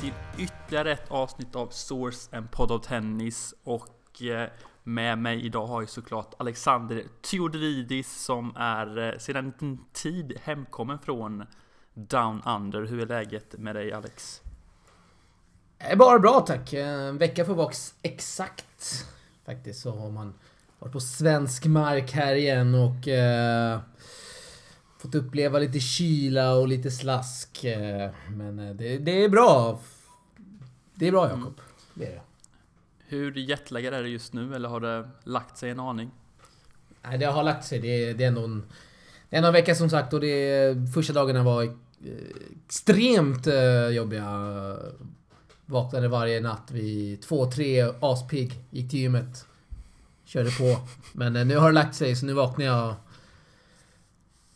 till ytterligare ett avsnitt av Source, en podd av tennis. Och eh, med mig idag har jag såklart Alexander Theodoridis som är eh, sedan en tid hemkommen från Down Under. Hur är läget med dig Alex? Det är bara bra tack. Eh, en vecka för exakt. Faktiskt så har man varit på svensk mark här igen och eh, fått uppleva lite kyla och lite slask. Men det, det, är bra. Det är bra Jakob. Mm. Det är det. Hur jetlaggad är det just nu eller har det lagt sig en aning? Nej, det har lagt sig. Det är, det är en, det är en vecka som sagt och det, första dagarna var extremt eh, jobbiga. Vaknade varje natt vid två, tre, aspigg. Gick till gymmet. Körde på. Men eh, nu har det lagt sig så nu vaknar jag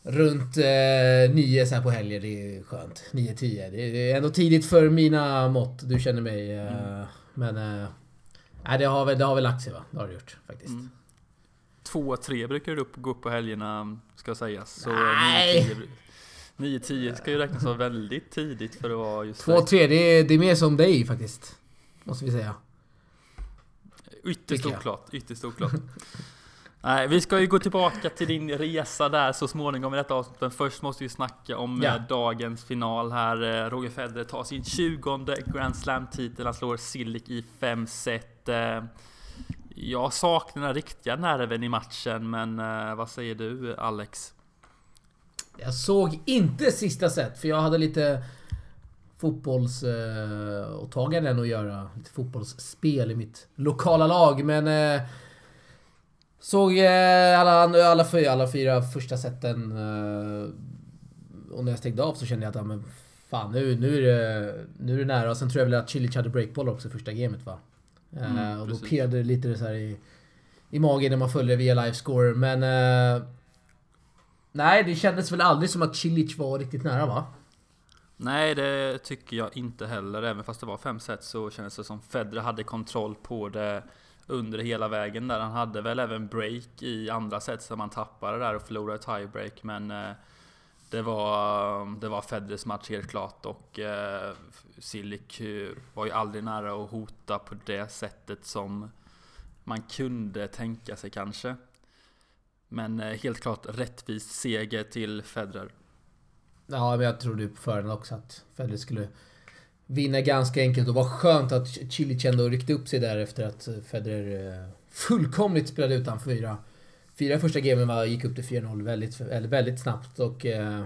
runt eh, nio så här på helger. Det är skönt. Nio, tio. Det är ändå tidigt för mina mått. Du känner mig. Eh, mm. Men... Eh, det har, väl, det har väl lagt sig va? Det har det gjort faktiskt. Mm. Två, tre brukar du upp, gå upp på helgerna ska sägas. Så nej! 9-10 ska ju räknas som väldigt tidigt för att vara just 2-3, det är, det är mer som dig faktiskt. Måste vi säga. Ytterst oklart, ytterst oklart. Nej, vi ska ju gå tillbaka till din resa där så småningom i detta avsnitt. Men först måste vi snacka om ja. Eh, dagens final här. Eh, Roger Federer tar sin 20 Grand Slam-titel. Han slår Sillik i 5 set. Eh, jag saknar den riktiga nerven i matchen, men vad säger du Alex? Jag såg inte sista set, för jag hade lite fotbollsåtaganden att göra. Lite fotbollsspel i mitt lokala lag, men... Såg eh, alla, alla, fyra, alla fyra första seten. Eh, och när jag stängde av så kände jag att, ja, men fan nu, nu, är det, nu är det nära. Och sen tror jag väl att Chili hade breakball också första gamet va? Eh, mm, och då pirrade det lite så här i, i magen när man följde via livescore. Men... Nej, det kändes väl aldrig som att Cilic var riktigt nära va? Nej, det tycker jag inte heller. Även fast det var fem set så kändes det som Federer hade kontroll på det under hela vägen där. Han hade väl även break i andra set som han tappade där och förlorade tiebreak. Men eh, det var, det var Federers match helt klart och eh, eh, var ju aldrig nära att hota på det sättet som man kunde tänka sig kanske. Men eh, helt klart rättvis seger till Federer. Ja, men jag trodde ju på förhand också att Federer skulle vinna ganska enkelt. Och vad skönt att Cilic ändå ryckte upp sig där efter att eh, Federer eh, fullkomligt spelade utan fyra. Fyra första gamen var, gick upp till 4-0 väldigt, eller väldigt snabbt och eh,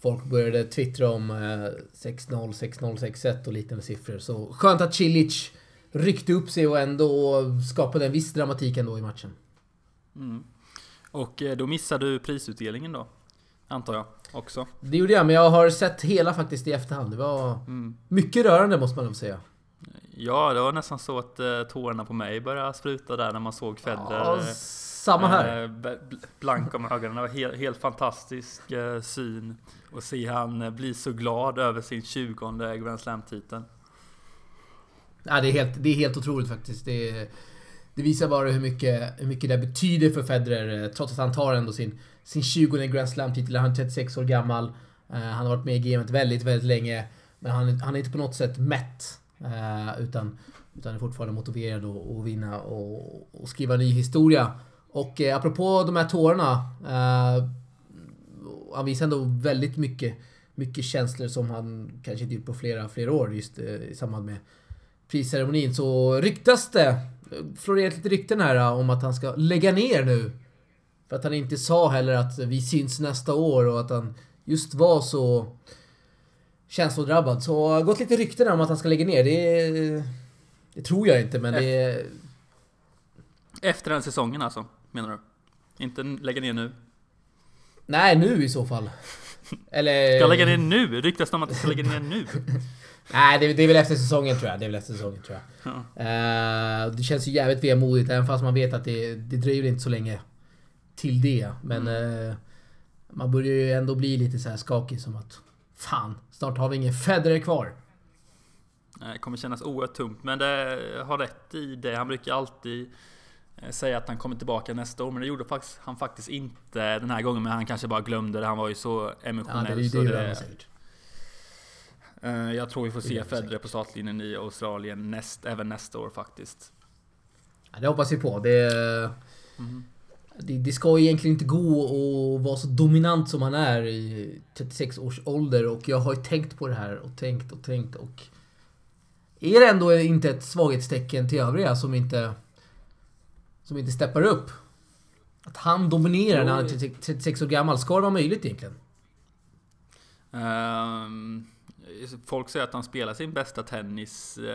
folk började twittra om eh, 6-0, 6-0, 6-1 och liknande siffror. Så skönt att Cilic ryckte upp sig och ändå skapade en viss dramatik ändå i matchen. Mm. Och eh, då missade du prisutdelningen då? Antar jag också. Det gjorde jag, men jag har sett hela faktiskt i efterhand. Det var mm. mycket rörande måste man nog säga. Ja, det var nästan så att eh, tårarna på mig började spruta där när man såg Federer. Ja, samma här. Eh, blank om ögonen. Det var helt, helt fantastisk eh, syn. Och se han eh, bli så glad över sin 20 Grand Slam-titeln. Ja, det, är helt, det är helt otroligt faktiskt. Det det visar bara hur mycket, hur mycket det betyder för Federer, eh, trots att han tar ändå sin, sin 20 Grand Slam-titel. Han är 36 år gammal. Uh, han har varit med i gamet väldigt, väldigt länge. Men han, han är inte på något sätt mätt. Uh, utan, utan är fortfarande motiverad att vinna och, och, skriva ny historia. Och uh, apropå de här tårarna. Uh, han visar ändå väldigt mycket, mycket känslor som han kanske inte gjort på flera, flera år just i samband med prisceremonin. Så ryktas det florerat lite rykten här om att han ska lägga ner nu. För att han inte sa heller att vi syns nästa år och att han just var så känslodrabbad. Så det har gått lite rykten om att han ska lägga ner. Det, det tror jag inte men det... Efter den säsongen alltså, menar du? Inte lägga ner nu? Nej, nu i så fall. Eller... Ska lägga ner nu? Ryktas det om att han ska lägga ner nu? Nej, det, det, är väl efter säsongen tror jag. Det är väl efter säsongen tror jag. Ja. Uh, det känns ju jävligt vemodigt även fast man vet att det, det dröjer inte så länge till det. Men mm. uh, man börjar ju ändå bli lite så här skakig som att Fan, snart har vi ingen Federer kvar. Det kommer kännas oerhört tungt, men det har rätt i det. Han brukar alltid eh, säga att han kommer tillbaka nästa år, men det gjorde han faktiskt inte den här gången. Men han kanske bara glömde det. Han var ju så emotionell. Ja, det, det, det, det Eh, jag tror vi får se Federer på startlinjen i Australien näst, även nästa år faktiskt. Ja, det hoppas vi på. Det, mm det, det, ska egentligen inte gå att vara så dominant som han är i 36 års ålder och jag har ju tänkt på det här och tänkt och tänkt och... Är det ändå inte ett svaghetstecken till övriga som inte... Som inte steppar upp? Att han dominerar när han är 36 år gammal. Ska det vara möjligt egentligen? Um, folk säger att han spelar sin bästa tennis uh,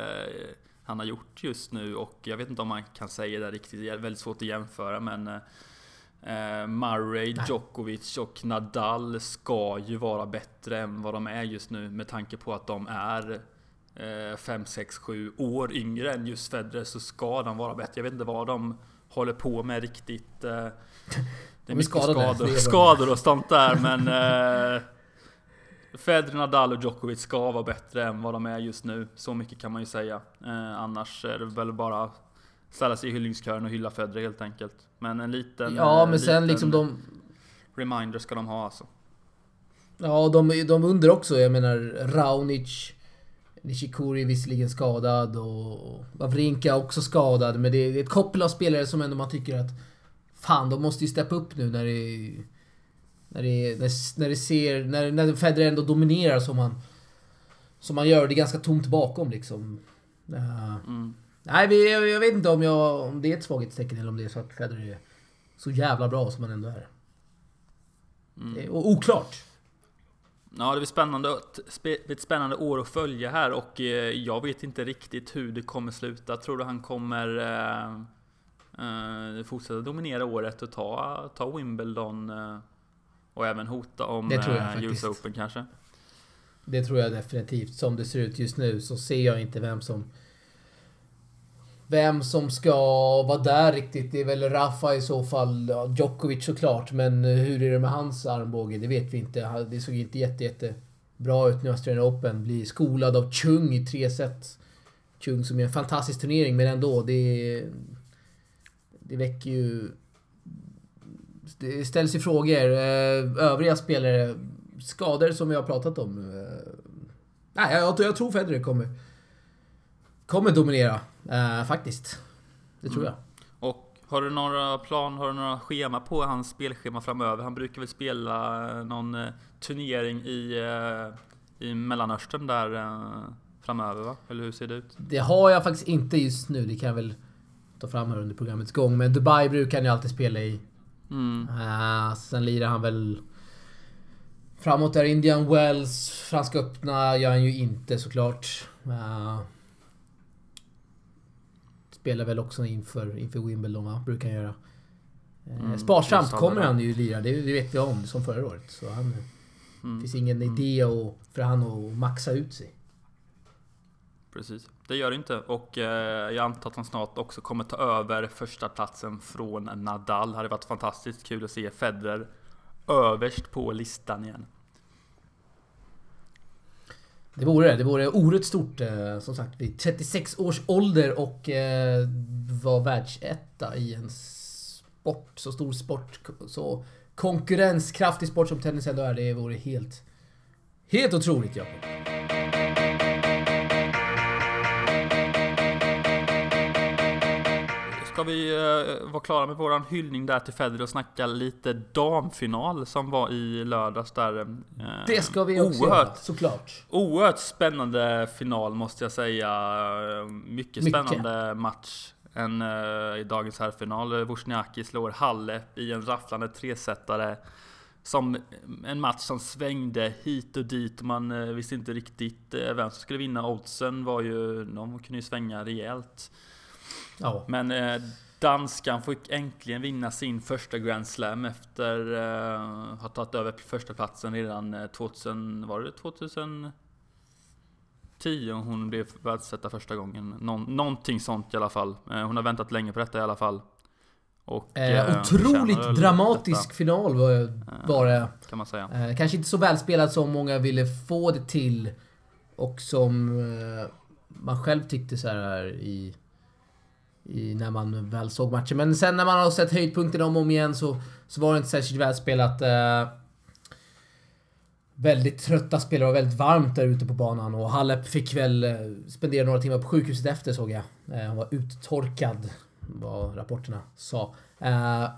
han har gjort just nu och jag vet inte om man kan säga det riktigt. Det är väldigt svårt att jämföra men uh, Murray, Djokovic och Nadal ska ju vara bättre än vad de är just nu med tanke på att de är 5, 6, 7 år yngre än just Federer så ska de vara bättre. Jag vet inte vad de håller på med riktigt. Eh, det är mycket skador, skador och sånt där men eh, Federer, Nadal och Djokovic ska vara bättre än vad de är just nu. Så mycket kan man ju säga. Eh, annars är det väl bara ställa sig i hyllningskören och hylla Federer helt enkelt. Men en liten... Ja, men sen liksom de... Reminder ska de ha alltså. Ja, de, de under också. Jag menar Raonic, Nishikori är visserligen skadad och Wawrinka också skadad. Men det är ett koppel av spelare som ändå man tycker att Fan, de måste ju steppa upp nu när det... När det, när, när det ser... När, när Federer ändå dominerar som han... Som han gör. Det är ganska tomt bakom liksom. Uh, mm. Nej, vi, jag, vet inte om, jag, om det är ett svaghetstecken eller om det är så att Federer är så jävla bra som han ändå är. Mm. Det är oklart. Ja, det blir spännande, ett spännande år att följa här och eh, jag vet inte riktigt hur det kommer sluta. Tror du han kommer eh, eh, fortsätta dominera året och ta, ta Wimbledon eh, och även hota om eh, US Open kanske? Det tror jag definitivt. Som det ser ut just nu så ser jag inte vem som vem som ska vara där riktigt. Det är väl Rafa i så fall. Djokovic såklart. Men hur är det med hans armbåge? Det vet vi inte. Det såg inte jätte, jätte bra ut nu i Australian Open. Blir skolad av Chung i tre set. Chung som är en fantastisk turnering, men ändå. Det, det väcker ju... Det ställs ju frågor. Eh, övriga spelare, skador som vi har pratat om. Eh. Nej, jag, jag tror Federer kommer, kommer dominera. Uh, faktiskt. Det tror mm. jag. Och har du några plan, har du några schema på hans spelschema framöver? Han brukar väl spela någon uh, turnering i, uh, i Mellanöstern där framöver va? Eller hur ser det ut? Det har jag faktiskt inte just nu. Det kan jag väl ta fram här under programmets gång. Men Dubai brukar han ju alltid spela i. Mm. sen lirar han väl Framåt där Indian Wells, Franska öppna gör han ju inte såklart. Uh, spelar väl också inför, inför Wimbledon, va? Brukar han göra. Eh, mm, Sparsamt kommer han ju lira, det, det, vet vi om, som förra året. Så han... Mm. finns ingen mm. idé och, för han att maxa ut sig. Precis, det gör det inte. Och eh, jag antar att han snart också kommer ta över första platsen från Nadal. Det hade varit fantastiskt kul att se Federer överst på listan igen. Det vore det. Det vore oerhört stort eh, som sagt vid 36 års ålder och eh, var världsetta i en sport, så stor sport, så konkurrenskraftig sport som tennis ändå är. Det vore helt, helt otroligt Jakob. Ska vi uh, vara klara med våran hyllning där till Federer och snacka lite damfinal som var i lördags där? Uh, det ska vi också oerhört, göra, såklart. Oerhört spännande final måste jag säga. Mycket, Mycket. spännande match. En, uh, I dagens herrfinal. Wozniacki slår Halep i en rafflande tresetare. Som en match som svängde hit och dit. Man visste inte riktigt vem som skulle vinna. Oddsen var ju... De kunde ju svänga rejält. Ja. Men eh, danskan fick äntligen vinna sin första Grand Slam efter eh, ha tagit över första platsen redan eh, 2000, var det 2010 hon blev världsetta första gången. Någon, någonting sånt i alla fall. Eh, hon har väntat länge på detta i alla fall. Och, eh, eh otroligt dramatisk detta. final var, var det. Kan man säga. Eh, kanske inte så välspelad som många ville få det till. Och som eh, man själv tyckte så här i i, när man väl såg matchen. Men sen när man har sett höjdpunkterna om och om igen så, så var det inte särskilt välspelat. Eh, väldigt trötta spelare och väldigt varmt där ute på banan. Och Halep fick väl eh, spendera några timmar på sjukhuset efter såg jag. Eh, han var uttorkad, vad rapporterna sa. Eh,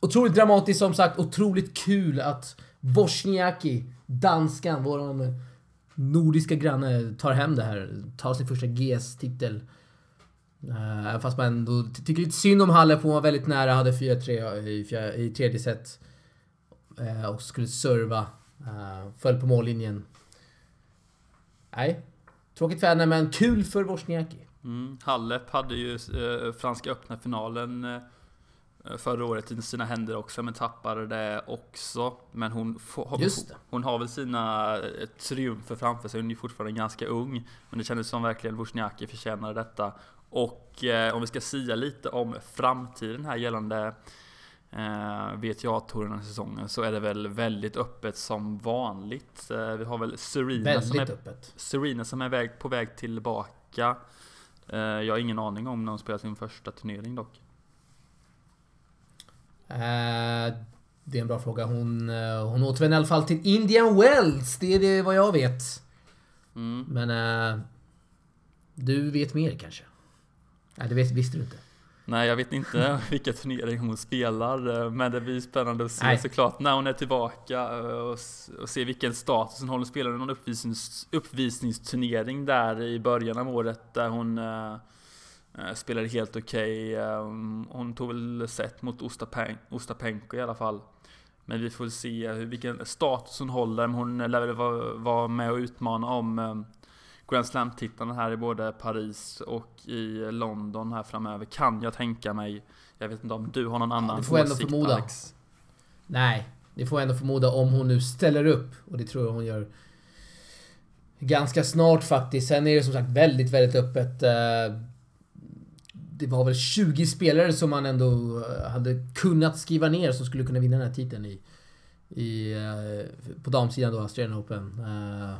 otroligt dramatiskt som sagt, otroligt kul att Wozniacki, danskan, våran nordiska granne, tar hem det här. Tar sin första GS-titel. Uh, fast man ändå tycker lite synd om Halep, hon var väldigt nära, hade 4-3 i, i tredje set. Uh, och skulle serva. Uh, föll på mållinjen. Nej, tråkigt för henne men kul för Wozniacki. Mm. Halep hade ju Franska öppna finalen förra året i sina händer också, men tappade det också. Men hon, får, hon har väl sina eh, triumfer framför sig, hon är fortfarande ganska ung. Men det kändes som verkligen Wozniacki förtjänade detta. Och eh, om vi ska sia lite om framtiden här gällande eh, VTA-touren den här säsongen så är det väl väldigt öppet som vanligt. Eh, vi har väl Serena som, är, öppet. Serena som är väg, på väg tillbaka. Eh, jag har ingen aning om när hon spelar sin första turnering dock. Eh, det är en bra fråga. Hon, eh, hon återvänder i alla fall till Indian Wells. Det är det vad jag vet. Mm. Men uh, du vet mer kanske? Nej, det vet, visste du inte. Nej, jag vet inte vilka turneringar hon spelar, men det blir spännande att se Nej. såklart när hon är tillbaka och, och se vilken status hon håller. Spelar någon uppvisnings, uppvisningsturnering där i början av året där hon spelade helt okej. Okay. Um, hon tog väl set mot Ostapen, Ostapenko i alla fall. Men vi får se hur, vilken status hon håller. Hon lär väl vara, vara med och utmana om um, Grand Slam-titlarna här i både Paris och i London här framöver kan jag tänka mig. Jag vet inte om du har någon annan ja, det får ändå förmoda. Alex. Nej, det får ändå förmoda om hon nu ställer upp och det tror jag hon gör ganska snart faktiskt. Sen är det som sagt väldigt, väldigt öppet. Det var väl 20 spelare som man ändå eh, hade kunnat skriva ner som skulle kunna vinna den här titeln i, i eh, på damsidan då, Australian Open. Eh,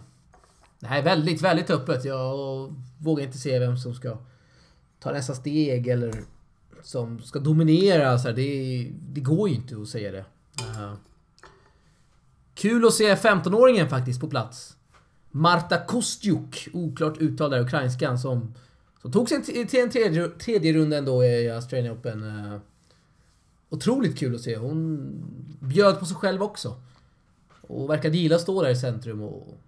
det här är väldigt, väldigt öppet. Jag vågar inte se vem som ska ta nästa steg eller som ska dominera. Så här, det, det går ju inte att säga det. Kul att se 15-åringen faktiskt på plats. Marta Kostjuk, oklart uttal där, ukrainskan, som, som tog sig till en tredje, tredje runda ändå i Australian Open. Uh, otroligt kul att se. Hon bjöd på sig själv också. Och verkade gilla att stå där i centrum och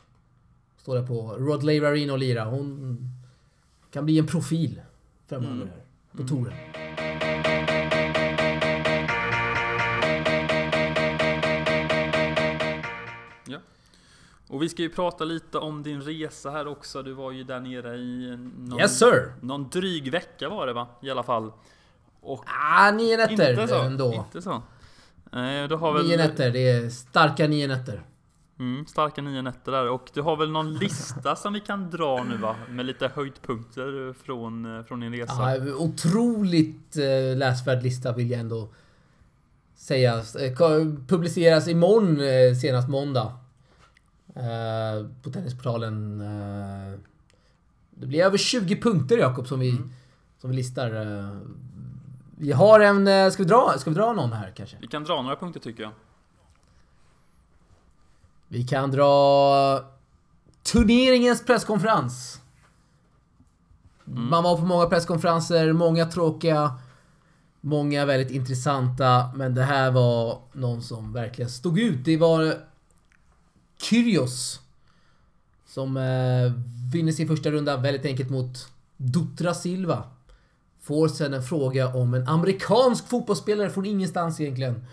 Står där på Rod Laver och lira. Hon kan bli en profil framöver mm. på mm. touren. Och vi ska ju prata lite om din resa här också. Du var ju där nere i någon, yes, sir. någon dryg vecka var det va? I alla fall. Och ah, nio nätter inte så. ändå. Inte så. Eh, du har väl... Nio nätter, det är starka nio nätter. Mm, starka nio nätter där. Och du har väl någon lista som vi kan dra nu va? Med lite höjdpunkter från, från din resa. Ja, otroligt eh, läsvärd lista vill jag ändå säga. Eh, publiceras imorgon, eh, senast måndag. Eh, på Tennisportalen. Eh, det blir över 20 punkter Jakob som vi, mm. som vi listar. Eh. Vi har en... Ska vi, dra, ska vi dra någon här kanske? Vi kan dra några punkter tycker jag. Vi kan dra turneringens presskonferens. Mm. Man var på många presskonferenser, många tråkiga, många väldigt intressanta. Men det här var någon som verkligen stod ut. Det var Kyrgios. Som eh, vinner sin första runda väldigt enkelt mot Dutra Silva. Får sen en fråga om en amerikansk fotbollsspelare från ingenstans egentligen.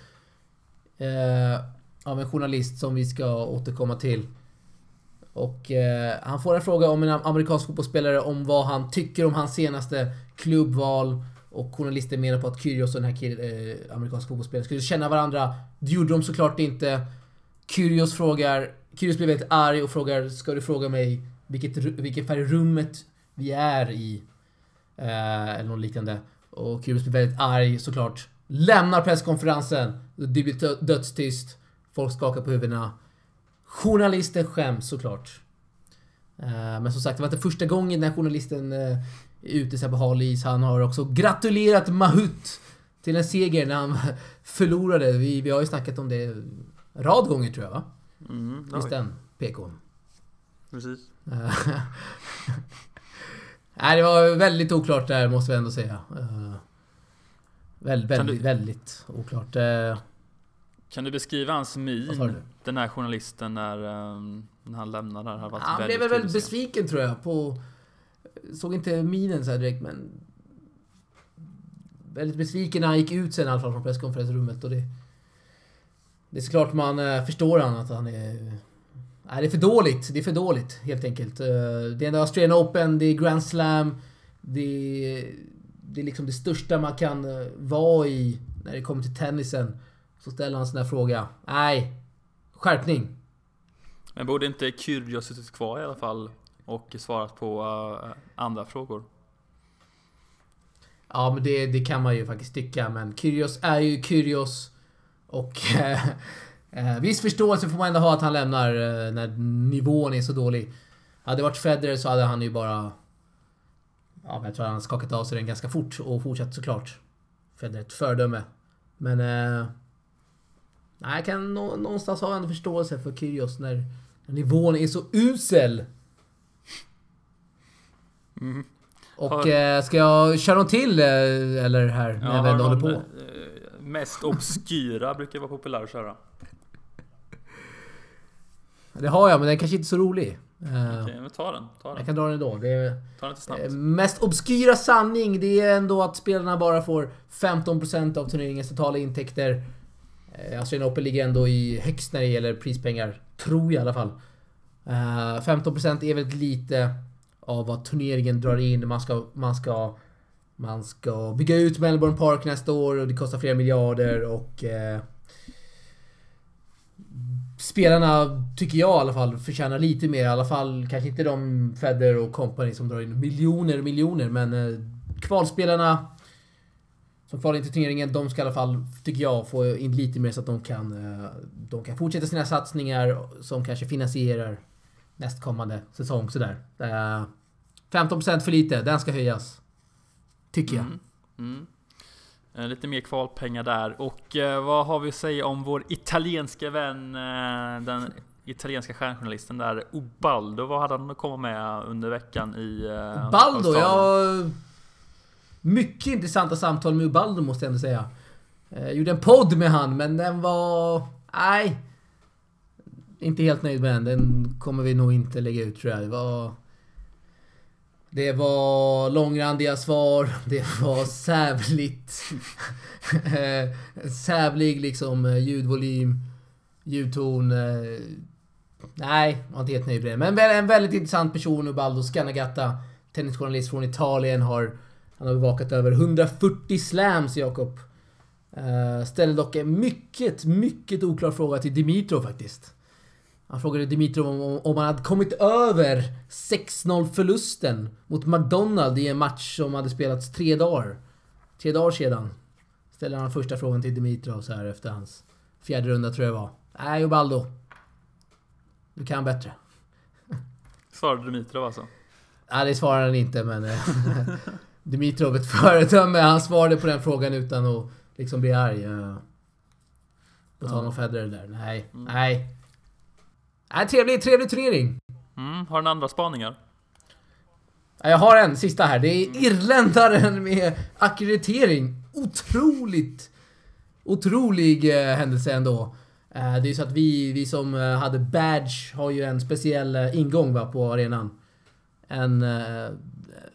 Eh, av en journalist som vi ska återkomma till. Och eh, han får en fråga om en amerikansk fotbollsspelare om vad han tycker om hans senaste klubbval. Och journalisten menar på att Kyrgios och den här eh, amerikanska fotbollsspelaren skulle känna varandra. Det gjorde de såklart inte. Kyrios frågar... Kyrios blir väldigt arg och frågar Ska du fråga mig vilket, vilken färg rummet vi är i? Eh, eller något liknande. Och Kyrios blir väldigt arg såklart. Lämnar presskonferensen. Det blir dödstyst. Folk skakar på huvudena. Journalisten skäms såklart. Eh, men som sagt, det var inte första gången den här journalisten eh, är ute så på hal is. Han har också gratulerat Mahut till en seger när han förlorade. Vi, vi har ju snackat om det rad gånger tror jag va? Mm, vi. den? PK. Precis. Nej, det var väldigt oklart där måste vi ändå säga. Uh, väldigt, väldigt, du- väldigt oklart. Uh, Kan du beskriva hans min? Den här journalisten när, ehm, när han lämnar där. Har Han blev väl väldigt besviken tror jag på... Såg inte minen så här direkt men... Väldigt besviken när han gick ut sen i alla fall från presskonferensrummet och det... Det är såklart man eh, förstår han att han är... Nej, det är för dåligt. Det är för dåligt helt enkelt. Eh, det är ändå Australian Open, det är Grand Slam. Det är, det är liksom det största man kan eh, vara i när det kommer till tennisen. Så ställer han en sån här fråga. Nej. Skärpning. Men borde inte Kyrgios suttit kvar i alla fall och svarat på andra frågor? Ja, men det, det kan man ju faktiskt tycka. Men Kyrgios är ju Kyrgios. Och eh, eh, viss förståelse får man ändå ha att han lämnar eh, när nivån är så dålig. Hade det varit Federer så hade han ju bara... Ja, jag tror han skakat av sig den ganska fort och fortsatt såklart. Federer är ett föredöme. Men... Eh, nej, jag kan nå, någonstans ha en förståelse för Kyrgios när, när nivån är så usel. Mm. Och eh, ska jag köra någon till eh, eller här när vi ändå håller på? Mest obskyra brukar vara populär att köra. Det har jag, men den kanske inte är så rolig. Eh, Okej, men ta den. Ta Jag den. kan dra den ändå. Det är, Ta den lite snabbt. eh, mest obskyra sanning, det är ändå att spelarna bara får 15% av turneringens totala intäkter. Eh, Australian Open ligger ändå i högst när det gäller prispengar. Tror jag i alla fall. Eh, 15% är väldigt lite av vad turneringen drar in. Man ska, man ska, man ska bygga ut Melbourne Park nästa år och det kostar flera miljarder och... Eh, Spelarna, tycker jag i alla fall, förtjänar lite mer. I alla fall kanske inte de Federer och company som drar in miljoner och miljoner. Men eh, kvalspelarna som kvalar in till turneringen, de ska i alla fall, tycker jag, få in lite mer så att de kan, eh, de kan fortsätta sina satsningar som kanske finansierar nästkommande säsong. Sådär. Eh, 15% för lite, den ska höjas. Tycker jag. Mm. Mm. Eh, Lite mer kvalpengar där. Och eh, vad har vi att säga om vår italienska vän, eh, den italienska stjärnjournalisten där, Ubaldo. Vad hade han att komma med under veckan i eh, Baldo, Australien? jag... Mycket intressanta samtal med Ubaldo måste jag ändå säga. Jag gjorde en podd med han, men den var... Nej. Inte helt nöjd med den. Den kommer vi nog inte lägga ut tror jag. Det var... Det var långrandiga svar. Det var sävligt. Eh, sävlig liksom eh, ljudvolym. Ljudton. Eh, nej, jag var inte helt nöjd med det. Men en väldigt intressant person, Ubaldo Scanagatta. Tennisjournalist från Italien. Har, han har bevakat över 140 slams, Jakob. Uh, ställer dock en mycket, mycket oklar fråga till Dimitrov faktiskt. Han frågade Dimitrov om, om, om han hade kommit över 6-0 förlusten mot McDonald i en match som hade spelats tre dagar. Tre dagar sedan. Ställer han första frågan till Dimitrov så här efter hans fjärde runda tror jag var. Nej, Ubaldo. Du kan bättre. Svarade Dimitrov alltså? Nej, det svarar han inte, men... eh, Dimitrov, ett föredöme. Han svarade på den frågan utan att liksom bli arg. eh. På tal om. Federer där. Nej, Mm. nej. Nej, trevlig, trevlig turnering. Mm. Har den andra spaningar? Ja, Jag har en sista här. Det är irländaren med akkreditering. Otroligt... Otrolig eh, händelse ändå. Eh, det är ju så att vi, vi som eh, hade badge har ju en speciell eh, ingång va, på arenan. En, eh,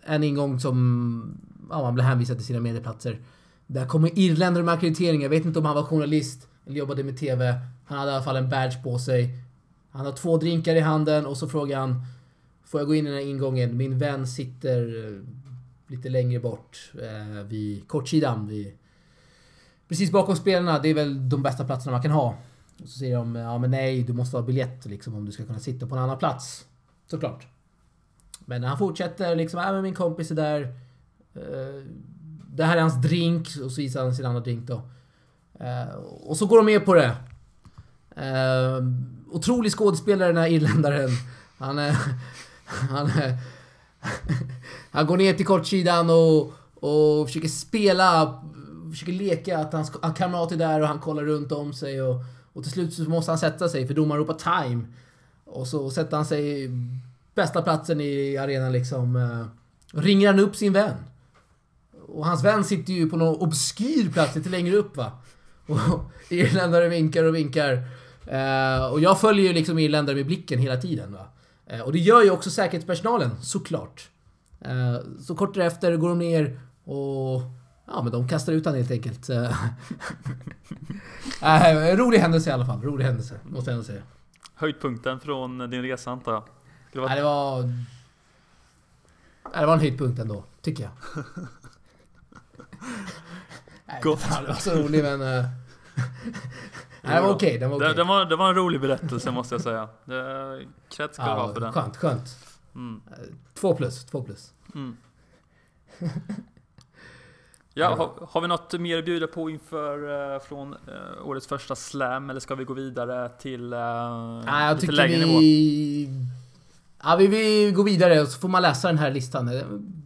en ingång som ja, man blir hänvisad till sina medieplatser. Där kommer irländare med akkreditering. Jag vet inte om han var journalist eller jobbade med TV. Han hade i alla fall en badge på sig. Han har två drinkar i handen och så frågar han Får jag gå in i den här ingången? Min vän sitter eh, lite längre bort eh, vid kortsidan. Vid, precis bakom spelarna. Det är väl de bästa platserna man kan ha. Och så säger de ja men nej, du måste ha biljett liksom om du ska kunna sitta på en annan plats. Såklart. Men han fortsätter liksom, ja men min kompis är där. Eh, det här är hans drink. Och så visar han sin andra drink då. Eh, och så går de med på det. Eh, Otrolig skådespelare den här irländaren. Han är... Han är... Han går ner till kortsidan och, och försöker spela, försöker leka att hans kamrat är där och han kollar runt om sig och, och till slut så måste han sätta sig för domaren ropar time. Och så sätter han sig i bästa platsen i arenan liksom. Och Ringer han upp sin vän. Och hans vän sitter ju på någon obskyr plats lite längre upp va. Och irländare vinkar och vinkar. Eh, och jag följer ju liksom irländare med blicken hela tiden va. Eh, och det gör ju också säkerhetspersonalen, såklart. Eh, så kort därefter går de ner och... Ja, men de kastar ut han helt enkelt. Eh, eh, rolig händelse i alla fall. Rolig händelse, måste jag ändå säga. Höjdpunkten från din resa antar jag? Det var... Nej, det var... Nej, det var en höjdpunkt ändå, tycker jag. Gott. fan, det var så rolig men... eh, Nej, okej. den var okej. det, det, var, det var en rolig berättelse måste jag säga. Cred ska ha för Ja, den. skönt, skönt. Mm. Två plus, två plus. Mm. Ja, har, har vi något mer att bjuda på inför eh, från eh, årets första slam eller ska vi gå vidare till uh, Nej, jag lite lägre nivå? vi... Ja, vi, vi går vidare och så får man läsa den här listan.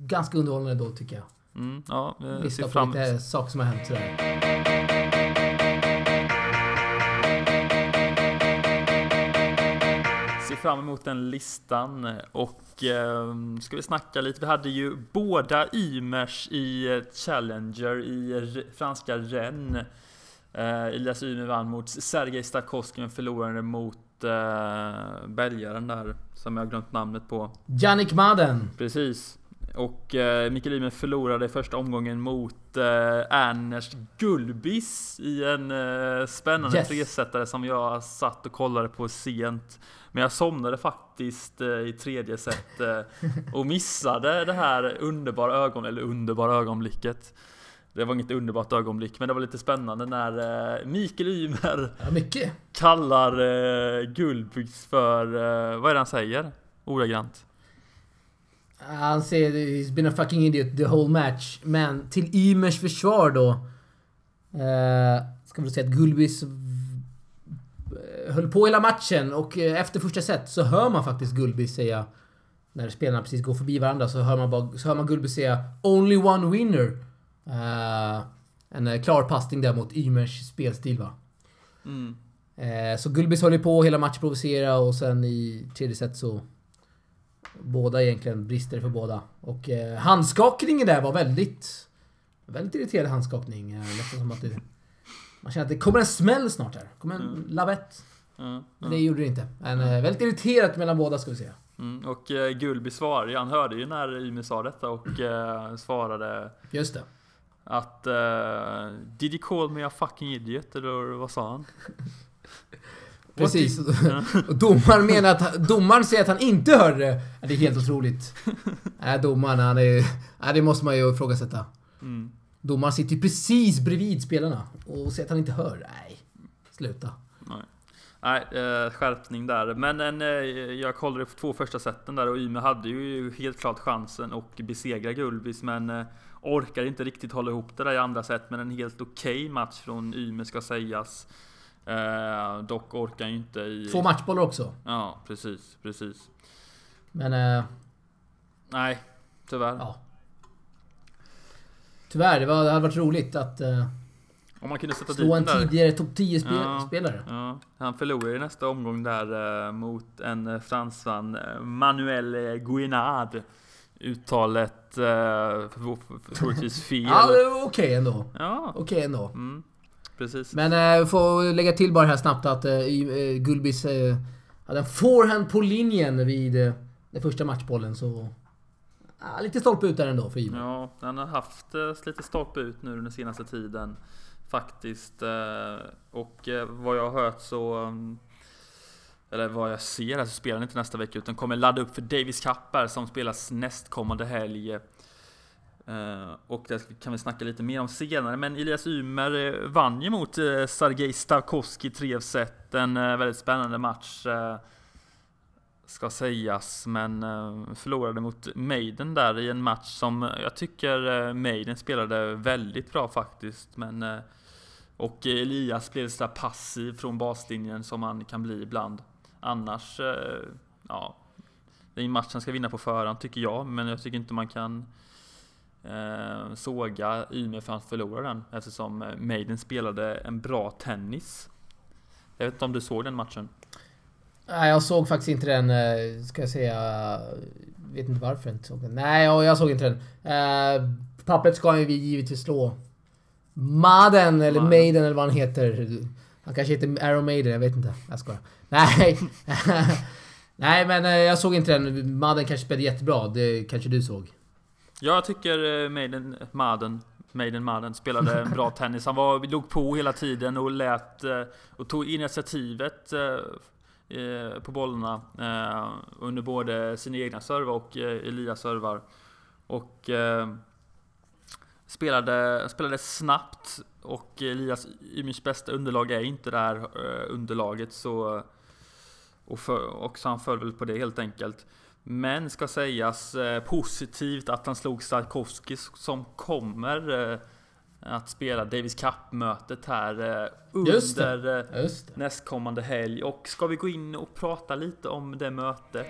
Ganska underhållande då, tycker jag. Mm, ja, Lista på fram, lite saker som har hänt sådär. Fram emot den listan och eh, ska vi snacka lite. Vi hade ju båda Ymers i eh, Challenger i franska Rennes. Eh, Elias Ymer vann mot Sergej Stakowski men förlorade mot eh, belgaren där som jag har glömt namnet på. Jannik Madden. Precis. Och eh, Mikael Ymer förlorade första omgången mot eh, Ernst Gulbis i en eh, spännande Yes. tresetare som jag satt och kollade på sent. Men jag somnade faktiskt eh, i tredje set eh, och missade det här underbara ögonblicket, eller underbara ögonblicket. Det var inget underbart ögonblick, men det var lite spännande när eh, Mikael Ymer Ja, kallar eh, Gulbis för, eh, vad är det han säger? Ordagrant. Han säger he's been a fucking idiot the whole match. Men till Ymers försvar då. Eh, ska vi säga att Gulbis v- höll på hela matchen och eh, efter första set så hör man faktiskt Gulbis säga när spelarna precis går förbi varandra så hör man, bara, så hör man Gulbis säga “Only one winner”. Eh, en eh, klar passning där mot Ymers spelstil va. Mm. Eh, så Gulbis höll ju på hela matchen provocera och sen i tredje set så... Båda egentligen brister för båda. Och eh, handskakningen där var väldigt... Väldigt irriterande handskakning. Eh, nästan som att det... Man känner att det kommer en smäll snart här. kommer en Mm. lavett. Ja, Men det gjorde det inte. Men eh, väldigt irriterat mellan båda ska vi säga. Mm, och eh, Gulbi svarade han hörde ju när Ymer sa detta och eh, svarade Just det. att eh, Did you call me a fucking idiot? Eller vad sa han? Precis. Och domaren menar att... Domaren säger att han inte hörde det. Det är helt otroligt. Nej, domaren han är... Nej, det måste man ju ifrågasätta. Mm. Domaren sitter ju precis bredvid spelarna och säger att han inte hör. Nej, sluta. Nej, Nej eh, skärpning där. Men en, eh, jag kollade på två första seten där och Ymer hade ju helt klart chansen att besegra Gulbis men eh, orkar inte riktigt hålla ihop det där i andra set. Men en helt okej match från Ymer ska sägas. Eh, dock orkar ju inte i... Två matchbollar också. Ja, precis, precis. Men, eh, Nej, tyvärr. ja. Tyvärr, det, var, det hade varit roligt att eh, Om man kunde sätta slå en där. tidigare topp 10-spelare. Ja. spelare. Ja, han förlorade i nästa omgång där eh, mot en eh, fransman, eh, Manuel Guinard. Uttalet eh, troligtvis fel. Ja, okej ändå. Ja, Okej ändå. mm, precis. Men eh, får lägga till bara här snabbt att eh, eh, Gulbis eh, hade en forehand på linjen vid eh, den första matchbollen så... Ja, lite stolpe ut där ändå för Ymer. Ja, han har haft eh, lite stolpe ut nu den senaste tiden. Faktiskt. eh, Och eh, vad jag har hört så... mm, Eller vad jag ser här så spelar han inte nästa vecka utan kommer ladda upp för Davis Cup här som spelas nästkommande helg. Eh, och det kan vi snacka lite mer om senare. Men Elias Ymer eh, vann ju mot eh, Sergej Stavkovski 3 set. En väldigt spännande match. Ska sägas, men förlorade mot Maiden där i en match som jag tycker Maiden spelade väldigt bra faktiskt. Men, och Elias blev så passiv från baslinjen som han kan bli ibland. Annars, ja, det är en match han ska vinna på förhand tycker jag, men jag tycker inte man kan eh, såga Ymer för att han förlorade den eftersom eh, Maiden spelade en bra tennis. Jag vet inte om du såg den matchen? Nej, jag såg faktiskt inte den, eh, ska jag säga. Vet inte varför jag inte såg den. Nej, jag såg inte den. Uh, pappret ska vi givetvis slå. Maden, eller Madden. Maiden eller vad han heter. Han kanske heter Arrow Maiden, jag vet inte. Jag skojar. Nej. Nej, men eh, jag såg inte den. Maden kanske spelade jättebra. Det kanske du såg. Ja, jag tycker eh, Maiden Maden Maiden Maden spelade en bra tennis. Han var, låg på hela tiden och lät eh, och tog initiativet eh, på bollarna under både sina egna servar och Elias servar. Och spelade, spelade snabbt och Elias Ymers bästa underlag är inte det här underlaget så och, för, och så han föll väl på det helt enkelt. Men ska sägas eh, positivt att han slog Sarkovski som kommer eh, att spela Davis Cup-mötet här eh, under eh, Just det. nästkommande helg. Och ska vi gå in och prata lite om det mötet?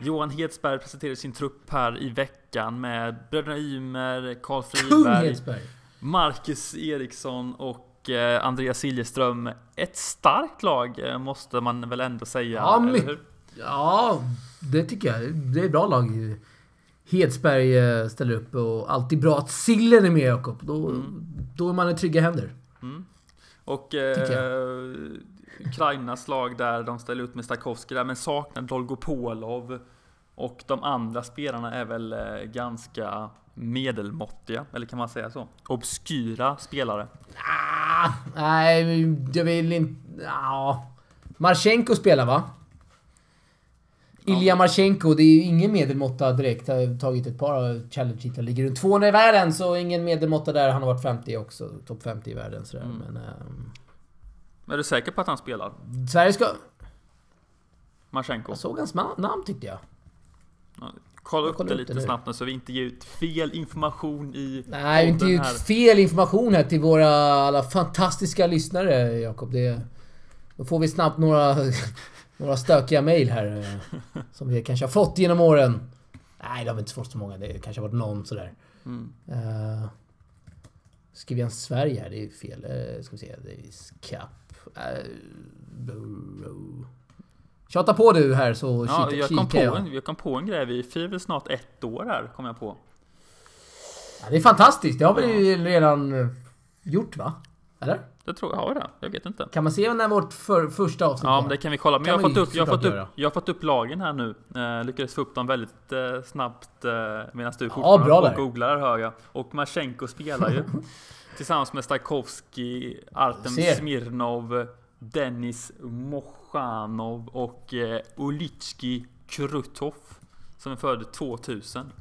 Johan Hedsberg presenterade sin trupp här i veckan med bröderna Ymer, Karl Friberg. Marcus Eriksson och eh, Andreas Siljeström. Ett starkt lag eh, måste man väl ändå säga? Ja, eller hur? Ja, det tycker jag. Det är ett bra lag. Hedsberg eh, ställer upp och alltid bra att Sillen är med Jakob. Då, då är man i trygga händer. Och Tycker eh, Ukrainas lag där, de ställer ut med Stakowski där, men saknar Dolgopolov. Och de andra spelarna är väl ganska medelmåttiga, eller kan man säga så? Obskyra spelare. Ah, nej, jag vill inte... Ja. Marchenko spelar va? Ilja Marchenko, det är ju ingen medelmåtta direkt. Har tagit ett par challenge-titlar. Ligger runt 200 i världen, så ingen medelmåtta där. Han har varit 50 också. Topp 50 i världen sådär. Mm. Men... ehm, Är du säker på att han spelar? Sverige ska... Marchenko? Jag såg hans namn tyckte jag. Kolla upp kollar det upp lite det snabbt nu så vi inte ger ut fel information i Nej, inte podden ut fel information här till våra alla fantastiska lyssnare, Jakob. Det... Då får vi snabbt några, några stökiga mejl här. eh, Som vi kanske har fått genom åren. Nej, det har vi inte fått så många. Det kanske har varit någon sådär. Mm. Uh, skriver jag Sverige här? Det är fel. Uh, ska vi se. Davis Cup. Uh. Tjata på du här så Ja, kika, jag kom, på kikar jag. en, jag kom på en grej. Vi firar väl snart ett år här, kom jag på. Ja, det är fantastiskt. Det har vi ju redan eh, gjort va? Eller? Det tror jag har det. Jag vet inte. Kan man se när vårt för, första avsnitt Ja, men det kan vi kolla. Men jag har, vi fått upp, jag, har fått upp, jag har fått upp lagen här nu. Eh, lyckades få upp dem väldigt eh, snabbt eh, medan du fortfarande på och googlar hör jag. Och Marchenko spelar ju. tillsammans med Stakowski, Artem. Smirnov, Dennis Mochanov och eh, Ulitski Krutov. Som är född 2000.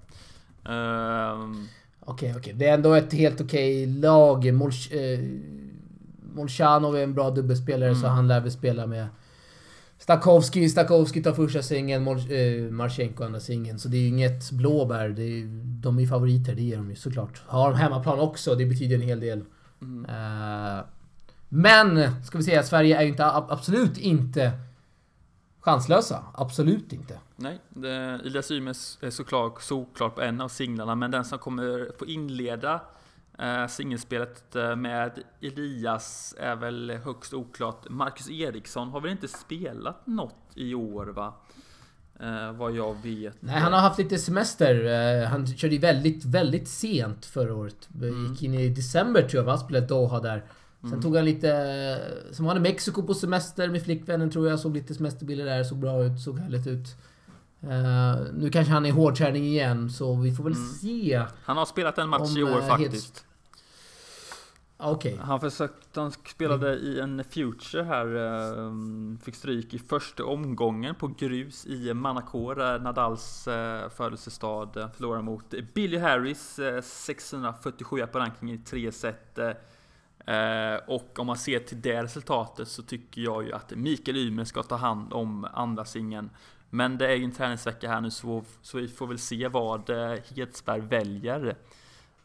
Ehm, Okej, okej. Det är ändå ett helt okej lag. Molch, eh, Molchanov är en bra dubbelspelare Mm. så han lär väl spela med Stakowski. Stakowski tar första singeln, Mol, eh, Marchenko andra singeln. Så det är ju inget blåbär. Det är, de är favoriter, det är de ju såklart. Har de hemmaplan också, det betyder en hel del. mm. Eh, men, ska vi säga, Sverige är ju inte, ab- absolut inte chanslösa. Absolut inte. Nej, det, Elias Ymes är såklart såklart på en av singlarna, men den som kommer få inleda eh, singelspelet eh, med Elias är väl högst oklart. Marcus Eriksson har väl inte spelat något i år va? Eh, vad jag vet. Nej, han har haft lite semester. Eh, Han körde väldigt, väldigt sent förra året. Mm. Gick in i december tror jag, va? spelade Doha där. Sen Mm. tog han lite... Som var han i Mexiko på semester med flickvännen tror jag. Såg lite semesterbilder där, såg bra ut, såg härligt ut. Eh, nu kanske han är i hårdträning igen, så vi får väl Mm. se. Han har spelat en match Om, i år eh, faktiskt. Okej. Han försökte, han spelade i en Future här, eh, fick stryk i första omgången på grus i Manacor, där Nadals eh, födelsestad, förlorade mot Billy Harris, eh, 647 på rankingen i tre set. Eh, och om man ser till det resultatet så tycker jag ju att Mikael Ymer ska ta hand om andra singeln. Men det är ju en träningsvecka här nu så, så vi får väl se vad eh, Hedsberg väljer.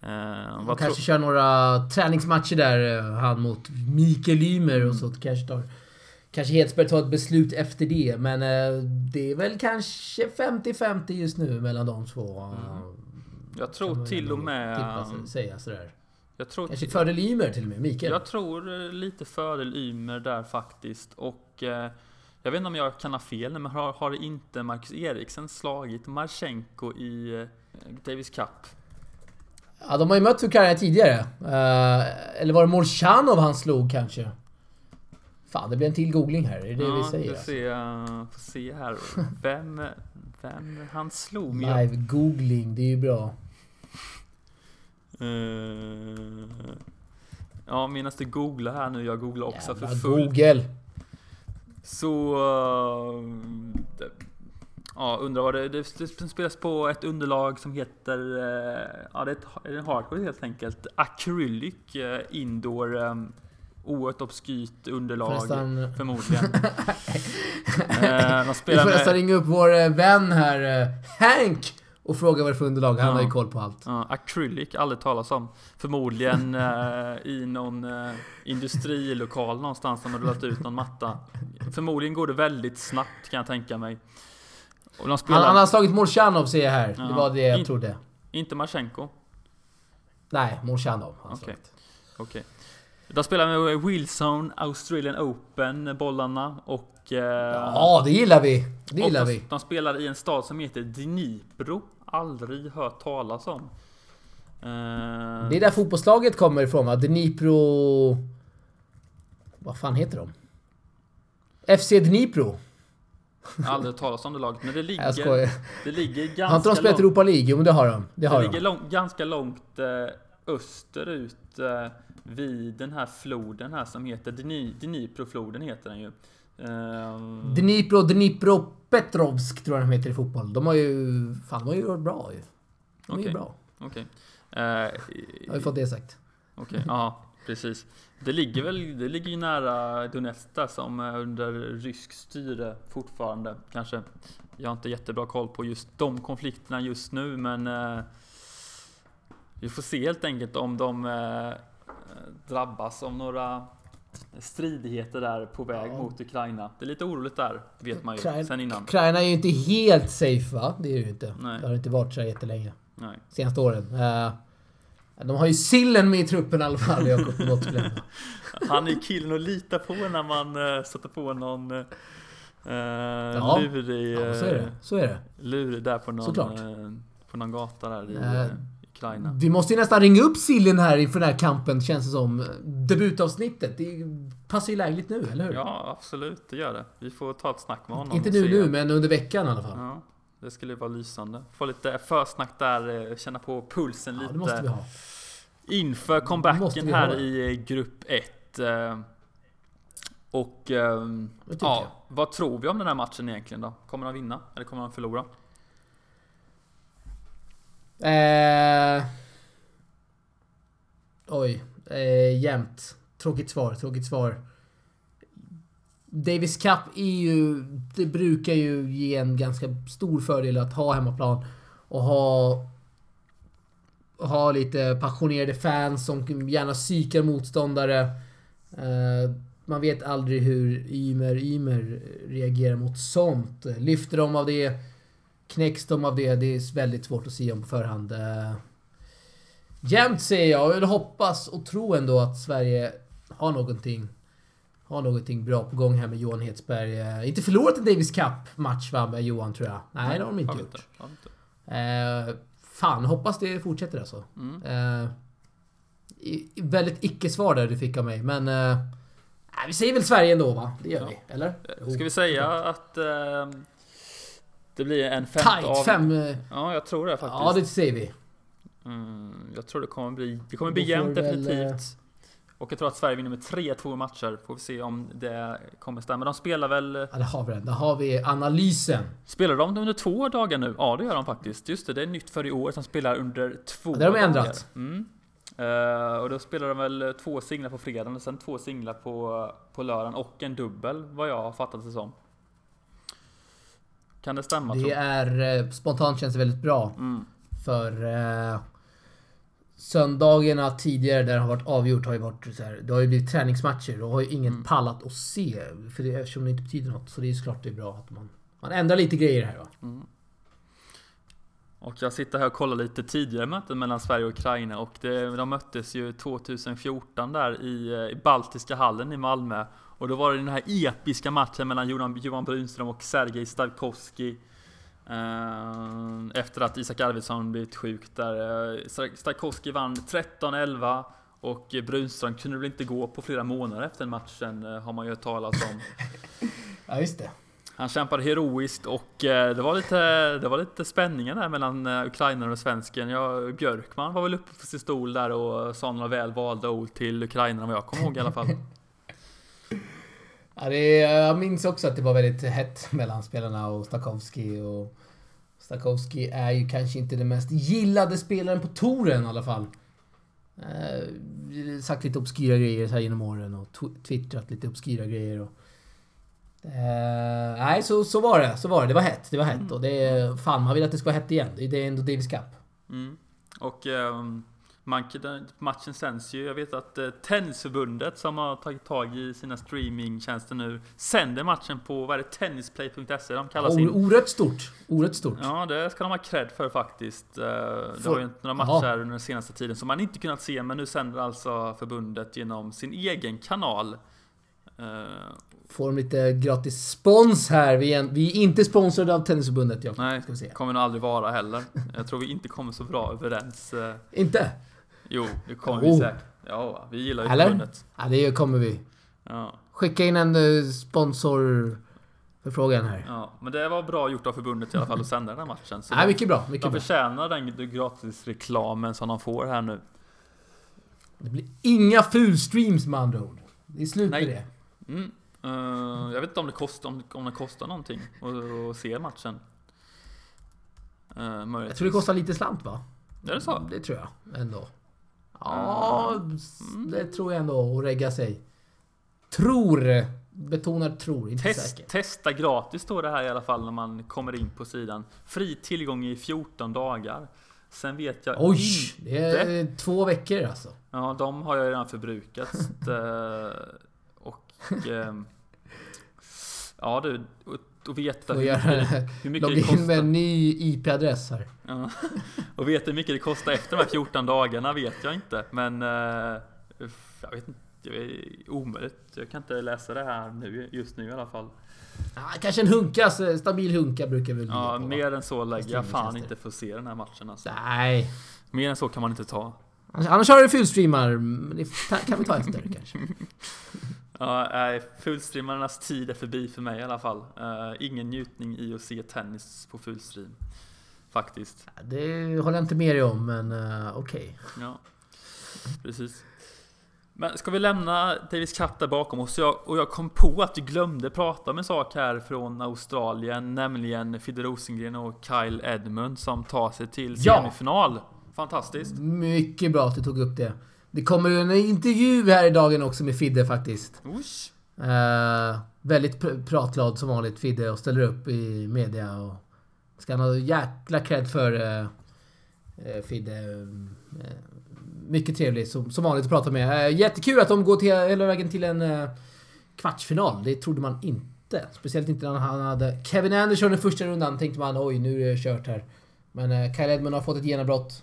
Eh, vad kanske kör några träningsmatcher där, eh, han mot Mikael Ymer och så kanske tar... Kanske Hedsberg tar ett beslut efter det, men det är väl kanske 50-50 just nu mellan de två. Mm. Jag tror till och med... tippa, säga sådär. Jag tror, Kanske fördel Ymer till och med, Mikael. jag tror eh, lite fördel Ymer där faktiskt. Och eh, jag vet inte om jag kan ha fel men har, har inte Marcus Eriksen slagit Marchenko i eh, Davis Cup? Ja, de har ju mött Ukraina tidigare. Eh, eller var det Molchanov han slog kanske? Fan, det blir en till googling här. Är det det vi säger? Ja, alltså? se, uh, får se här. Vem, vem han slog? Live-googling, det är ju bra. Eh, ja, medan du googlar här nu, jag googlar också Jävla för fullt. Google. Så... eh, det, ja, undrar vad det, det, det spelas på ett underlag som heter... eh, ja, det är, ett, är en hardcore helt enkelt. Acrylic Indoor. Um, oerhört obskyrt underlag. Förresten- Förmodligen. eh, Vi spelar får nästan med... ringa upp vår vän här, Hank, och fråga vad det är för underlag. Han Ja. har ju koll på allt. Ja, acrylic, aldrig talas om. Förmodligen eh, i någon eh, industrilokal någonstans som har rullat ut någon matta. Förmodligen går det väldigt snabbt kan jag tänka mig. Han, han har slagit Molchanov ser jag här. Det Ja. var det jag In- trodde. Inte Marchenko? Nej, Molchanov. har Okej. slagit. Okej. De spelar med Wilson Australian Open, bollarna. Och... Eh, Ja, det gillar vi. Det gillar de, vi. de spelar i en stad som heter Dnipro. Aldrig hört talas om. Eh, Det är där fotbollslaget kommer ifrån va? Dnipro... Vad fan heter de? FC Dnipro. Aldrig hört talas om det laget. Men det Jag ligger, skojar. det ligger ganska Har inte de spelat långt, Europa League? Jo men det har de. Det har det ligger de. lång, ganska långt eh, österut eh, vid den här floden här som heter Dni, Dniprofloden heter den ju. Eh, Dnipro, Dnipro Petrovsk tror jag de heter i fotboll. De har ju... Fan, de har ju varit bra ju. De är ju bra. Okej. Eh, Jag har ju fått det sagt. Okej, ja precis. Det ligger väl, det ligger ju nära Donetsk som är under rysk styre fortfarande. Kanske. Jag har inte jättebra koll på just de konflikterna just nu men eh, vi får se helt enkelt om de eh, drabbas av några stridigheter där på väg Ja. mot Ukraina. Det är lite oroligt där, vet man ju Ukraina- sen innan. Ukraina är ju inte helt safe va? Det är ju inte. Nej. Det har inte varit så jättelänge. Nej. Senaste åren. Eh, de har ju sillen med i truppen i alla fall, Jakob. Han är killen att lita på när man eh, sätter på någon eh, Ja. lurig, Ja, så är det. Så är det. lurig där på någon, på någon gata där i Ukraina. Vi måste ju nästan ringa upp sillen här inför den här kampen, känns det som. Debutavsnittet. Det passar ju lägligt nu, eller hur? Ja, absolut, det gör det. Vi får ta ett snack med honom. inte nu nu, men under veckan i alla fall. Ja, det skulle vara lysande. Få lite försnack där, eh, känna på pulsen Ja, lite. det måste vi ha. Inför comebacken här ha. i eh, grupp 1. eh, Och ehm, ja, vad tror vi om den här matchen egentligen då? Kommer han vinna eller kommer han förlora? Eh, oj. Eh, jämnt. Tråkigt svar, tråkigt svar. Davis Cup är ju... Det brukar ju ge en ganska stor fördel att ha hemmaplan. Och ha... Ha lite passionerade fans som gärna psykar motståndare. Eh, man vet aldrig hur Ymer Ymer reagerar mot sånt. Lyfter de av det? Knäcks de av det? Det är väldigt svårt att se om på förhand. Eh, Jämnt säger jag. Jag hoppas och tro ändå att Sverige har någonting har någonting bra på gång här med Johan Hetsberg. Eh, inte förlorat en Davis Cup-match va, med Johan tror jag. Nej, det har de inte gjort. Inte. Eh, fan, hoppas det fortsätter alltså. Mm. Eh, väldigt icke-svar där du fick av mig, men... Eh, vi säger väl Sverige ändå va? Det gör Ja. vi, eller? Eh, Ska vi säga att ehm, det blir en femte Tight! av... Fem... eh, Ja, jag tror det faktiskt. Ja, det säger vi. Mm, jag tror det kommer bli, det kommer bli jämnt väl, eh, definitivt. Och jag tror att Sverige vinner med 3-2 matcher. Får vi se om det kommer stämma. De spelar väl... Ja, där har vi den. Där har vi analysen. Spelar de under två dagar nu? Ja, det gör de faktiskt. Just det, det är nytt för i år. De spelar under två Ja, det har de ändrat. Mm. Eh, och då spelar de väl två singlar på fredagen och sen två singlar på, på lördagen och en dubbel, vad jag har fattat det som. Kan det stämma? Det är... Eh, spontant känns det väldigt bra. Mm. För... Eh, söndagarna tidigare där det har varit avgjort har ju varit så här, Det har ju blivit träningsmatcher. Då har ju ingen Mm. pallat att se. För det, eftersom det inte betyder något. Så det är ju såklart det är bra att man... Man ändrar lite grejer här va. Mm. Och jag sitter här och kollar lite tidigare möten mellan Sverige och Ukraina och det, de möttes ju 2014 där i, eh, i Baltiska hallen i Malmö. Och då var det den här episka matchen mellan Johan, Johan Brunström och Sergej Stavkovski. Eh, efter att Isak Arvidsson blivit sjuk där. Eh, Stavkovski vann 13-11 och Brunström kunde väl inte gå på flera månader efter matchen eh, har man ju hört talas om. ja, just det. Han kämpade heroiskt och det var lite, det var lite spänningar där mellan ukrainaren och svensken. Ja, Björkman var väl uppe på sin stol där och sa några väl valda ord till ukrainarna vad jag kommer ihåg i alla fall. ja, det, jag minns också att det var väldigt hett mellan spelarna och Stakowski och Stakowski är ju kanske inte den mest gillade spelaren på touren i alla fall. Eh, sagt lite obskyra grejer så här genom åren och twittrat lite obskyra grejer. Och, eh, nej, så, så var det. Så var det. Det var hett. Det var hett. Mm. Och det, fan, man vill att det ska vara hett igen. Det är ändå Davis Cup. Mm. Och um, man, matchen sänds ju. Jag vet att eh, Tennisförbundet som har tagit tag i sina streamingtjänster nu sänder matchen på, vad är det, tennisplay.se de kallar sin... Orätt stort. Orätt stort. Ja, det ska de ha cred för faktiskt. Eh, det var ju några matcher Aha. under den senaste tiden som man inte kunnat se, men nu sänder alltså förbundet genom sin egen kanal. Eh, Får de lite gratis spons här. Vi är, vi är inte sponsrade av Tennisförbundet. Jag, Nej, ska vi se. kommer nog aldrig vara heller. Jag tror vi inte kommer så bra överens. Inte? Jo, det kommer oh. vi säkert. Ja, vi gillar ju Eller? förbundet. Ja, det kommer vi. Ja. Skicka in en uh, sponsor förfrågan här. Ja, men det var bra gjort av förbundet i alla fall att sända den här matchen. Så ja, mycket bra. Mycket de förtjänar den gratisreklamen som de får här nu. Det blir inga fulstreams med andra ord. Det är slut med det. Mm. Uh, jag vet inte om det kostar, om, om det kostar någonting att, att se matchen. Uh, jag tror det kostar lite slant va? Är det så? Det tror jag ändå. Ja, mm. det tror jag ändå. Att regga sig. Tror. Betonar tror, inte Test, säker. Testa gratis står det här i alla fall när man kommer in på sidan. Fri tillgång i 14 dagar. Sen vet jag Oj! Inte. Det är två veckor alltså. Ja, de har jag redan förbrukat. Eh, och... Ehm, ja du, och veta hur, mycket, hur mycket det kostar. in med en ny IP-adress här. Ja. Och veta hur mycket det kostar efter de här 14 dagarna vet jag inte. Men... Uh, jag vet inte. Det är omöjligt. Jag kan inte läsa det här nu, just nu i alla fall. Ja, kanske en hunka, stabil hunka brukar väl Ja, på, mer än så lägger jag fan inte för att se den här matchen alltså. Nej. Mer än så kan man inte ta. Annars har du fullstreamar. Det kan vi ta efter kanske. Ja, fullstreamarnas tid är förbi för mig i alla fall. Uh, ingen njutning i att se tennis på fullstream. Faktiskt. Det håller jag inte med dig om, men uh, okej. Okay. Ja, precis. Men ska vi lämna Davis Cup där bakom oss? Jag, och jag kom på att du glömde prata om en sak här från Australien, nämligen Fidde Rosengren och Kyle Edmund som tar sig till semifinal. Ja. Fantastiskt. Mycket bra att du tog upp det. Det kommer en intervju här i dagen också med Fidde faktiskt. Uh, väldigt pr pratglad som vanligt Fidde och ställer upp i media. Och ska han ha jäkla cred för uh, Fidde. Uh, mycket trevlig som, som vanligt att prata med. jättekul att de går till, hela vägen till en kvartsfinal. Det trodde man inte. Speciellt inte när han hade Kevin Anderson i första rundan. Tänkte man oj, nu är det kört här. Men Kyle Edmund har fått ett genombrott.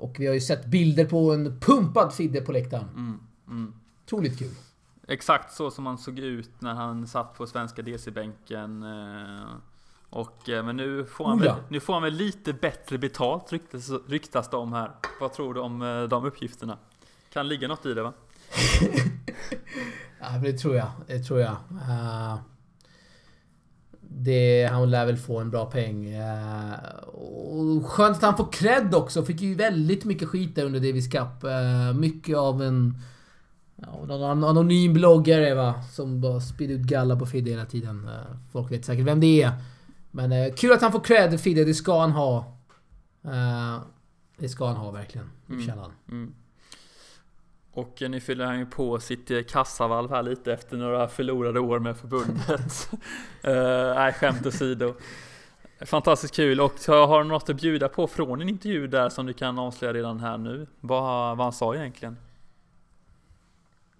Och vi har ju sett bilder på en pumpad Fidde på läktaren. Mm, mm. Otroligt kul. Exakt så som han såg ut när han satt på svenska DC-bänken. Eh, och, eh, men nu får, han väl, nu får han väl lite bättre betalt ryktas, ryktas det om här. Vad tror du om eh, de uppgifterna? Kan ligga något i det va? ja, det tror jag. Det tror jag. Uh, det, han lär väl få en bra peng. Uh, och skönt att han får cred också. Fick ju väldigt mycket skit där under Davis Cup. Uh, mycket av en... Ja, någon anonym bloggare va, som bara spydde ut galla på Fidde hela tiden. Uh, folk vet säkert vem det är. Men kul att han får cred, Fidde. Det ska han ha. det ska han ha verkligen. Mm. han. Mm. Och nu fyller han ju på sitt eh, kassavalv här lite efter några förlorade år med förbundet. uh, nej, skämt åsido. Fantastiskt kul och jag har något att bjuda på från en intervju där som du kan avslöja redan här nu. Vad, vad han sa egentligen?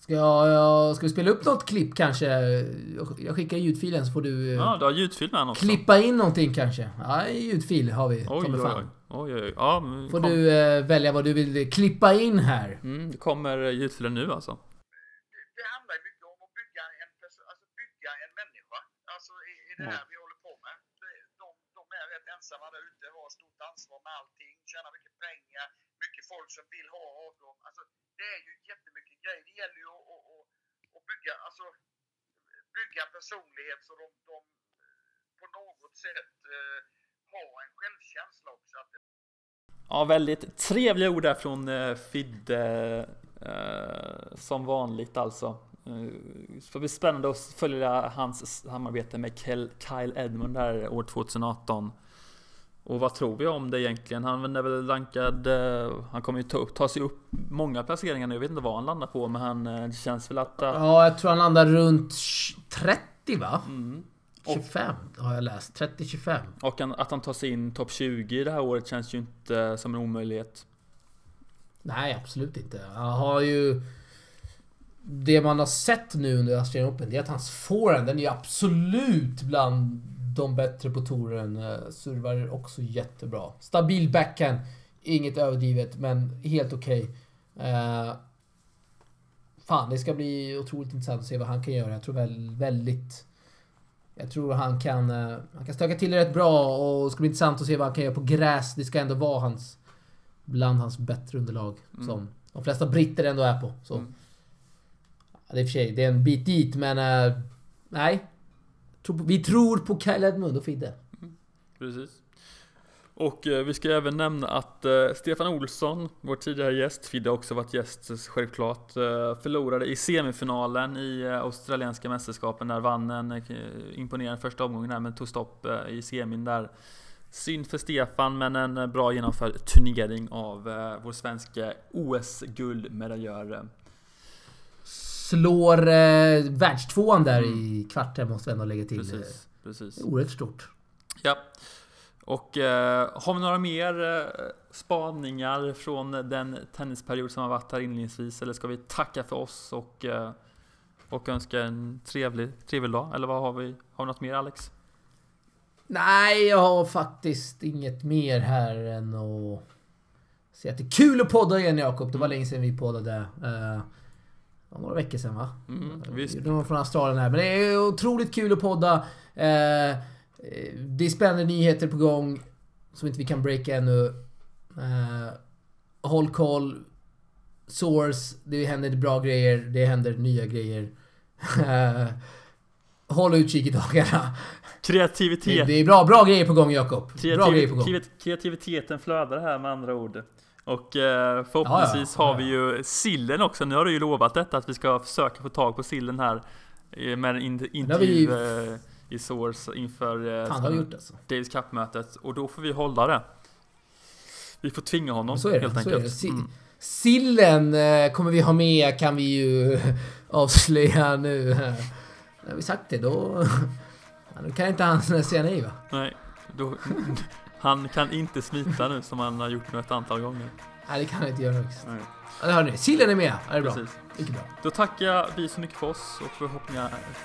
Ska, jag, ska vi spela upp något klipp kanske? Jag- skickar ljudfilen så får du eh, Ja, du har ljudfilm med också. klippa in någonting kanske. Ja, ljudfil har vi. Oj, oj, fan. Oj. oj, oj. Ja, men Får kom. du eh, välja vad du vill klippa in här. Mm, det kommer ljudfilen nu alltså. det handlar ju mycket om att bygga en, alltså bygga en människa. Alltså i, i det här vi håller på med. Det- De, de är rätt ensamma där ute, har stort ansvar med allting, tjänar mycket pengar, mycket folk som vill ha av dem. Alltså, det är ju jättemycket grejer. Det gäller ju att, att, att, att bygga, alltså, bygga en personlighet så de, de på något sätt eh, har en självkänsla också. Att Ja, väldigt trevliga ord där från eh, Fidde. Eh, som vanligt alltså. Eh, det bli spännande att följa hans samarbete med Kyle Edmund där år 2018. Och vad tror vi om det egentligen? Han är väl rankad, eh, han kommer ju ta, ta sig upp många placeringar nu. Jag vet inte vad han landar på men han, det känns väl att... Ja, jag tror han landar runt 30 va? Mm. 25 har jag läst. 30-25. Och att han tar sig in topp 20 det här året känns ju inte som en omöjlighet. Nej, absolut inte. Han har ju... Det man har sett nu under Australian Open, det är att hans forehand, den är ju absolut bland de bättre på touren. Eh, Servar också jättebra. Stabil backhand. Inget överdrivet, men helt okej. Eh, fan, det ska bli otroligt intressant att se vad han kan göra. Jag tror väl väldigt... Jag tror han kan, eh, han kan stöka till det rätt bra och det ska bli intressant att se vad han kan göra på gräs. Det ska ändå vara hans... Bland hans bättre underlag. Mm. Som de flesta britter ändå är på. Så. Mm. Ja, det är för sig, det är en bit dit men... eh, nej. Vi tror på Kyle Edmund och Fidde. Precis. Och eh, vi ska även nämna att eh, Stefan Olsson, vår tidigare gäst, Fidde har också varit gäst självklart, eh, förlorade i semifinalen i australienska mästerskapen där vann en imponerande första omgången där men tog stopp i semin där. Synd för Stefan men en bra genomförd turnering av vår svenska OS-guldmedaljör. Slår eh, världstvåan där i kvarten måste vi ändå lägga till. Precis, precis. Oerhört stort. Ja. Och eh, har vi några mer eh, spaningar från den tennisperiod som har varit här inledningsvis? Eller ska vi tacka för oss och, eh, och önska en trevlig, trevlig dag? Eller vad har vi? Har vi något mer Alex? Nej, jag har faktiskt inget mer här än att säga att det är kul att podda igen Jakob. Det var länge sedan vi poddade. Uh, det några veckor sedan va? Mm, Vi visst. gjorde någon från Australien här. Men det är otroligt kul att podda. Eh, eh, det är spännande nyheter på gång som inte vi kan breaka ännu. Eh, håll koll. Source. Det händer bra grejer. Det händer nya grejer. Eh, håll utkik i dagarna. Kreativitet. det är bra, bra grejer på gång Jakob. Kreativ, kreativiteten flödar här med andra ord. Och eh, förhoppningsvis Ja, ja, har vi ju sillen också. Nu har du ju lovat detta att vi ska försöka få tag på sillen här eh, med en intervju eh, i Source inför eh, det har gjort alltså. Davis Cup-mötet och då får vi hålla det. Vi får tvinga honom Så är det. helt Så är enkelt. det. Si- Mm. Sillen eh, kommer vi ha med kan vi ju avslöja nu. När vi sagt det då... Nu kan inte han säga nej va? Nej, då, han kan inte smita nu som han har gjort nu ett antal gånger. Nej, det kan jag inte göra faktiskt. Nej. Ja, det hör ni. Sillen är med. Ja, det är bra. Precis. Mycket bra. Då tackar vi så mycket för oss och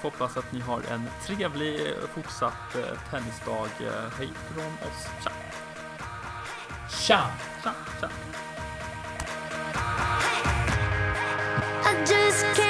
hoppas att ni har en trevlig eh, fortsatt eh, tennisdag. Eh, hej från oss. Tja! Tja! Tja, tja.